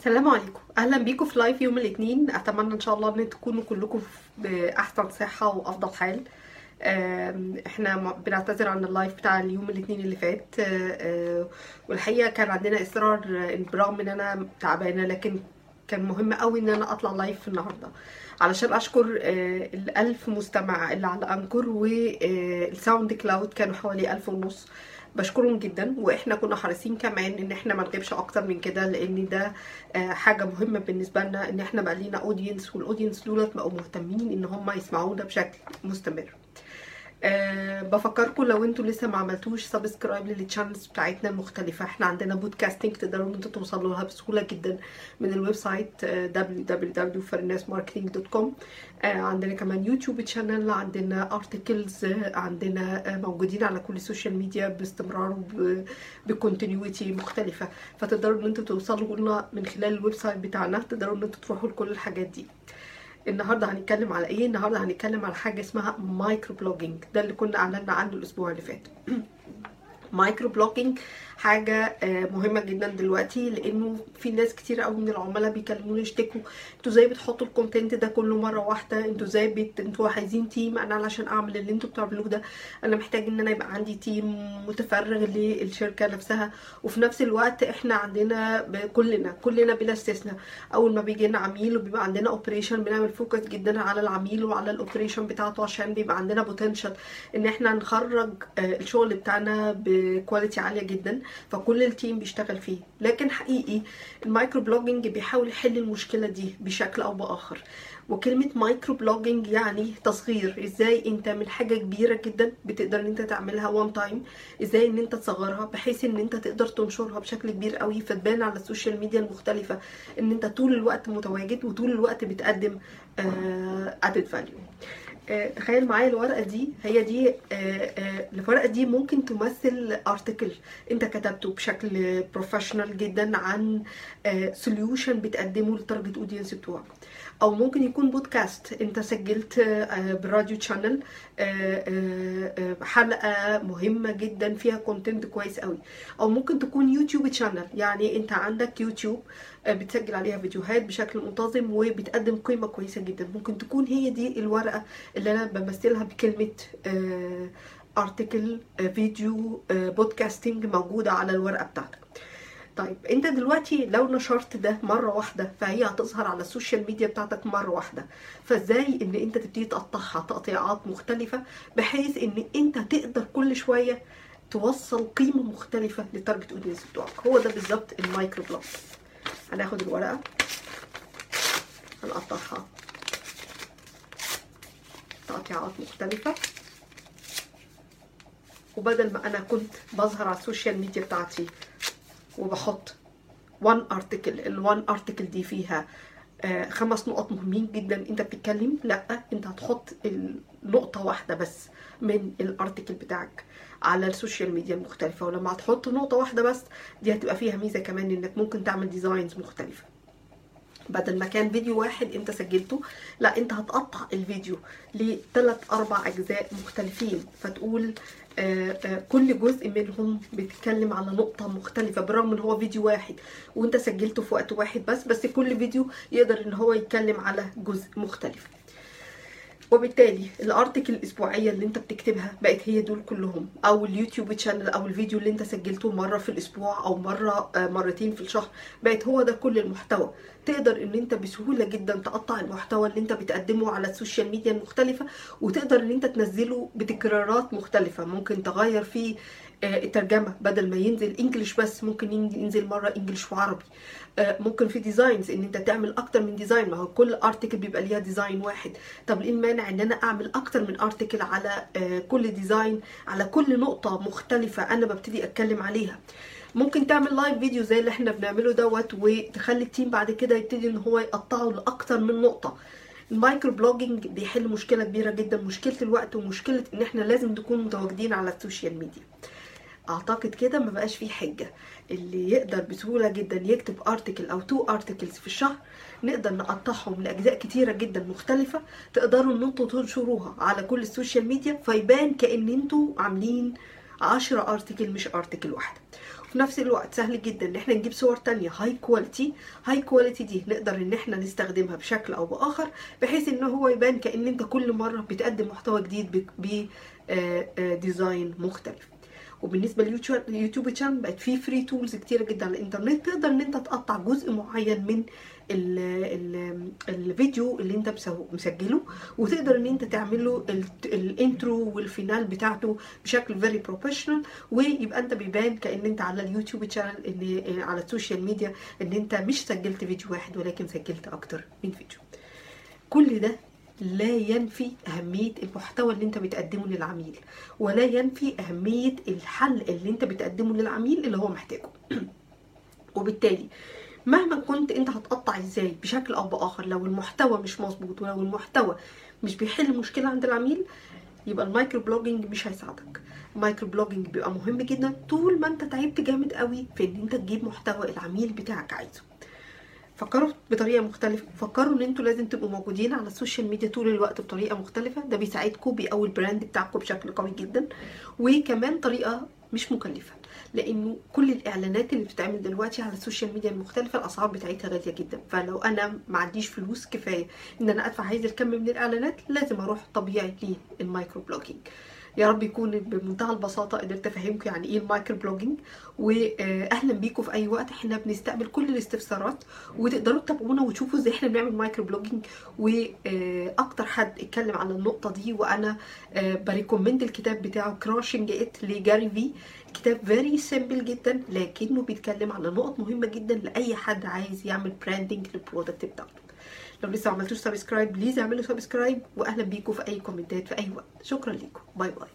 السلام عليكم. أهلا بيكم في live يوم الاثنين. أتمنى إن شاء الله إن تكونوا كلكم باحسن صحة وأفضل حال. إحنا بنعتذر عن ال live بتاع اليوم الاثنين اللي فات. آه، آه، والحقيقة كان عندنا إصرار آه، برغم إن أنا تعبانة لكن كان مهم قوي إن أنا أطلع live النهارده. علشان أشكر الألف مستمع اللي على Anchor وال SoundCloud كانوا حوالي ألف ونص. بشكرهم جدا وإحنا كنا حريصين كمان إن إحنا ما نغيبش أكتر من كده لأن ده آه، حاجة مهمة بالنسبة لنا إن إحنا بقى لينا audience وال audience دولت بقوا مهتمين إن هم يسمعونا بشكل مستمر. أه بفكركم لو أنتوا لسه ما عملتوش subscribe لل channels بتاعتنا المختلفة. إحنا عندنا podcasting تقدروا ان أنتوا توصلوا لها بسهولة جدا من ال website آه، www.farnasmarketing.com آه، عندنا كمان YouTube channel عندنا articles عندنا آه، موجودين على كل ال social media باستمرار ب continuity مختلفة. فتقدروا ان أنتوا توصلوا لنا من خلال ال website بتاعنا. تقدروا ان أنتوا تروحوا لكل الحاجات دي. النهارده هنتكلم على إيه؟ النهارده هنتكلم على حاجة اسمها micro blogging ده اللي كنا اعلنا عنه الأسبوع اللي فات. micro blogging حاجة آه، مهمة جدا دلوقتي لأنه في ناس كتير قوي من العملاء بيكلموني يشتكوا أنتوا إزاي بتحطوا ال content ده كله مرة واحدة؟ أنتوا إزاي بت... أنتوا عايزين team أنا علشان أعمل اللي أنتوا بتعملوه ده؟ أنا محتاج إن أنا يبقى عندي team متفرغ للشركة نفسها. وفي نفس الوقت إحنا عندنا كلنا كلنا بلا استثناء. أول ما بيجي لنا عميل وبيبقى عندنا operation بنعمل focus جدا على العميل وعلى ال operation بتاعته عشان بيبقى عندنا potential إن إحنا نخرج آه، الشغل بتاعنا ب quality عالية جدا. فكل ال team بيشتغل فيه. لكن حقيقي ال micro blogging بيحاول يحل المشكلة دي بشكل أو بآخر. وكلمة micro blogging يعني تصغير. إزاي أنت من حاجة كبيرة جدا بتقدر إن أنت تعملها one time إزاي إن أنت تصغرها بحيث إن أنت تقدر تنشرها بشكل كبير قوي فتبان على ال social media المختلفة. إن أنت طول الوقت متواجد وطول الوقت بتقدم added value تخيل معايا الورقة دي. هي دي آه، آه، الورقة دي ممكن تمثل article انت كتبته بشكل professional جدا عن solution بتقدمه لل target audience بتوعك. أو ممكن يكون بودكاست أنت سجلت آه، ب radio channel حلقة مهمة جدا فيها content كويس قوي. أو ممكن تكون YouTube channel يعني أنت عندك يوتيوب آه، بتسجل عليها فيديوهات بشكل منتظم وبتقدم قيمة كويسة جدا. ممكن تكون هي دي الورقة اللي أنا بمثلها بكلمة article فيديو podcasting موجودة على الورقة بتاعتك. طيب انت دلوقتي لو نشرت ده مرة واحدة فهي هتظهر على ال social media بتاعتك مرة واحدة. فازاي ان انت تبتدي تقطعها تقطيعات مختلفة بحيث ان انت تقدر كل شوية توصل قيمة مختلفة لل target audience بتوعك؟ هو ده بالظبط ال micro blog هناخد الورقة. هنقطعها. تقطيعات مختلفة. وبدل ما أنا كنت بظهر على ال social media بتاعتي وبحط one article ال one article دي فيها آه، خمس نقط مهمين جدا. أنت بتتكلم؟ لأ أنت هتحط نقطة واحدة بس من ال article بتاعك على ال social media المختلفة. ولما هتحط نقطة واحدة بس دي هتبقى فيها ميزة كمان إنك ممكن تعمل designs مختلفة. بدل ما كان فيديو واحد انت سجلته لا انت هتقطع الفيديو لثلاث أربع أجزاء مختلفين. فتقول آه، آه، كل جزء منهم بيتكلم على نقطة مختلفة بالرغم إن هو فيديو واحد وانت سجلته في وقت واحد بس بس كل فيديو يقدر إن هو يتكلم على جزء مختلف. وبالتالي ال article الأسبوعية اللي انت بتكتبها بقت هي دول كلهم أو ال YouTube channel أو الفيديو اللي انت سجلته مرة في الأسبوع أو مرة آه، مرتين في الشهر بقت هو ده كل المحتوى. تقدر إن أنت بسهولة جدا تقطع المحتوى اللي أنت بتقدمه على ال social media المختلفة وتقدر إن أنت تنزله بتكرارات مختلفة. ممكن تغير فيه آه، الترجمة بدل ما ينزل English بس ممكن ينزل مرة English وعربي. آه، ممكن في designs إن أنت تعمل أكتر من design ما هو كل article بيبقى ليها design واحد. طب إيه المانع إن أنا أعمل أكتر من article على آه، كل design على كل نقطة مختلفة أنا ببتدي أتكلم عليها. ممكن تعمل live video زي اللي إحنا بنعمله دوت وتخلي ال team بعد كده يبتدي إن هو يقطعه لأكتر من نقطة. ال micro blogging بيحل مشكلة كبيرة جدا مشكلة الوقت ومشكلة إن إحنا لازم نكون متواجدين على ال social media. أعتقد كده ما بقاش فيه حجة. اللي يقدر بسهولة جدا يكتب article أو two articles في الشهر نقدر نقطعهم لأجزاء كتيرة جدا مختلفة تقدروا إن أنتوا تنشروها على كل ال social media فيبان كأن أنتوا عاملين 10 article مش article واحدة. في نفس الوقت سهل جدا إن إحنا نجيب صور تانية high quality high quality دي نقدر إن إحنا نستخدمها بشكل أو بآخر بحيث ان هو يبان كأن أنت كل مرة بتقدم محتوى جديد ب design مختلف. وبالنسبة لل YouTube channel بقت في free tools كتيرة جدا على الإنترنت تقدر إن أنت تقطع جزء معين من ال ال الفيديو اللي أنت مسجله وتقدر إن أنت تعمل له ال intro وال final بتاعته بشكل very professional ويبقى أنت بيبان كأن أنت على ال YouTube channel ان على ال social media إن أنت مش سجلت فيديو واحد ولكن سجلت أكتر من فيديو. كل ده لا ينفي أهمية المحتوى اللي أنت بتقدمه للعميل ولا ينفي أهمية الحل اللي أنت بتقدمه للعميل اللي هو محتاجه. وبالتالي مهما كنت انت هتقطع إزاي بشكل أو بآخر لو المحتوى مش مظبوط ولو المحتوى مش بيحل مشكله عند العميل يبقى ال micro blogging مش هيساعدك. ال micro blogging بيبقى مهم جدا طول ما انت تعبت جامد قوي في ان انت تجيب محتوى العميل بتاعك عايزه. فكروا بطريقة مختلفة. فكروا إن أنتوا لازم تبقوا موجودين على ال social media طول الوقت بطريقة مختلفة. ده بيساعدكم بيقوي ال brand بتاعكم بشكل قوي جدا. وكمان طريقة مش مكلفة لأنه كل الإعلانات اللي بتتعمل دلوقتي على ال social media المختلفة الأسعار بتاعتها غالية جدا. فلو أنا ما عنديش فلوس كفاية إن أنا أدفع هذا الكم من الإعلانات لازم أروح طبيعي لل micro blogging. يا رب يكون بمنتهى البساطة قدرت أفهمكم يعني إيه ال micro blogging واهلا بيكم في أي وقت. إحنا بنستقبل كل الاستفسارات وتقدروا تتابعونا وتشوفوا إزاي إحنا بنعمل micro blogging. وأكتر حد اتكلم عن النقطة دي وأنا ب recommend الكتاب بتاعه Crushing It ل Gary Vee. كتاب very simple جدا لكنه بيتكلم على نقط مهمة جدا لأي حد عايز يعمل branding لل product بتاعته. لو لسه عملتوش subscribe please اعملوا subscribe واهلا بيكم في أي كومنتات في أي وقت. شكرا ليكم. bye bye